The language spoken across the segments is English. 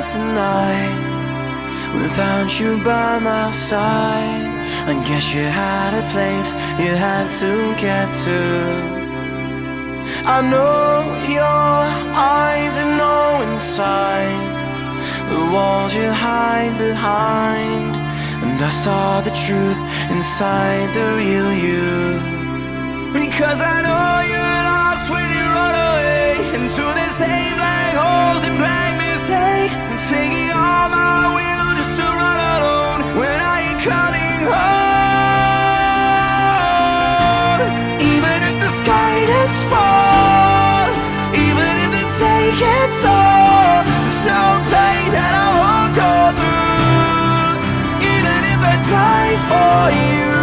spends the without you by my side. I guess you had a place you had to get to. I know your eyes and know inside the walls you hide behind. And I saw the truth inside the real you. Because I know you're lost when you run away into the same black holes and black and taking all my will just to run alone when I ain't coming home. Even if the sky does fall, even if they take it all, there's no pain that I won't go through. Even if I die for you,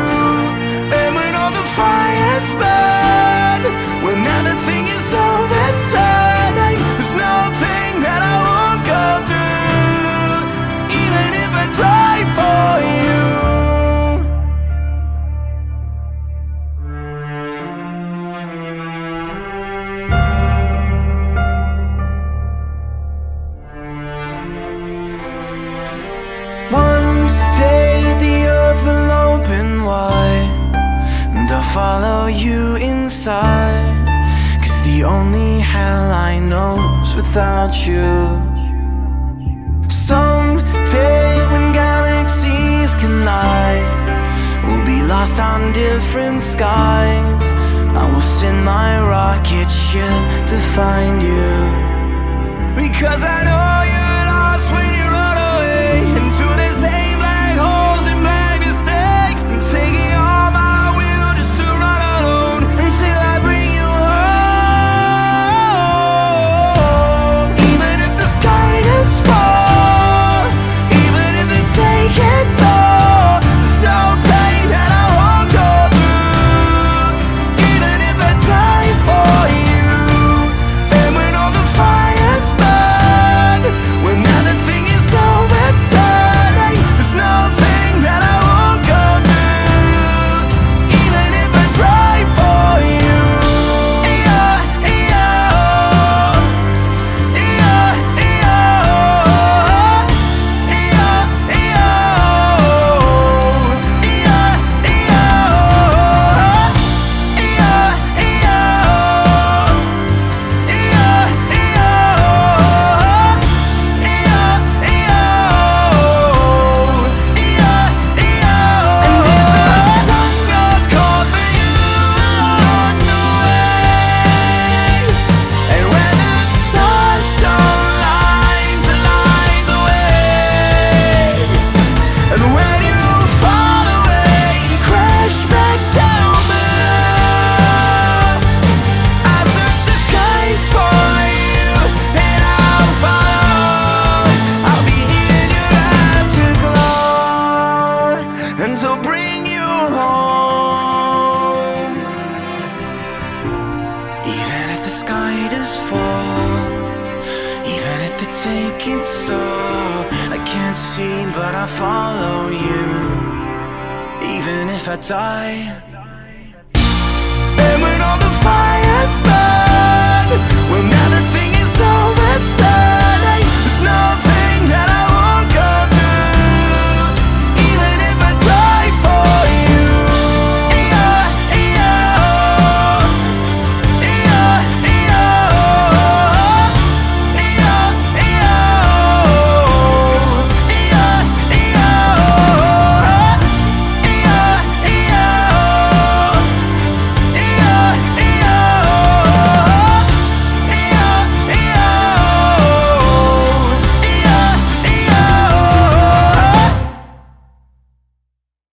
follow you inside. Cause the only hell I know's without you. Someday when galaxies collide We'll be lost on different skies. I will send my rocket ship to find you. Because I know you're all, I can't see, but I follow you. Even if I die,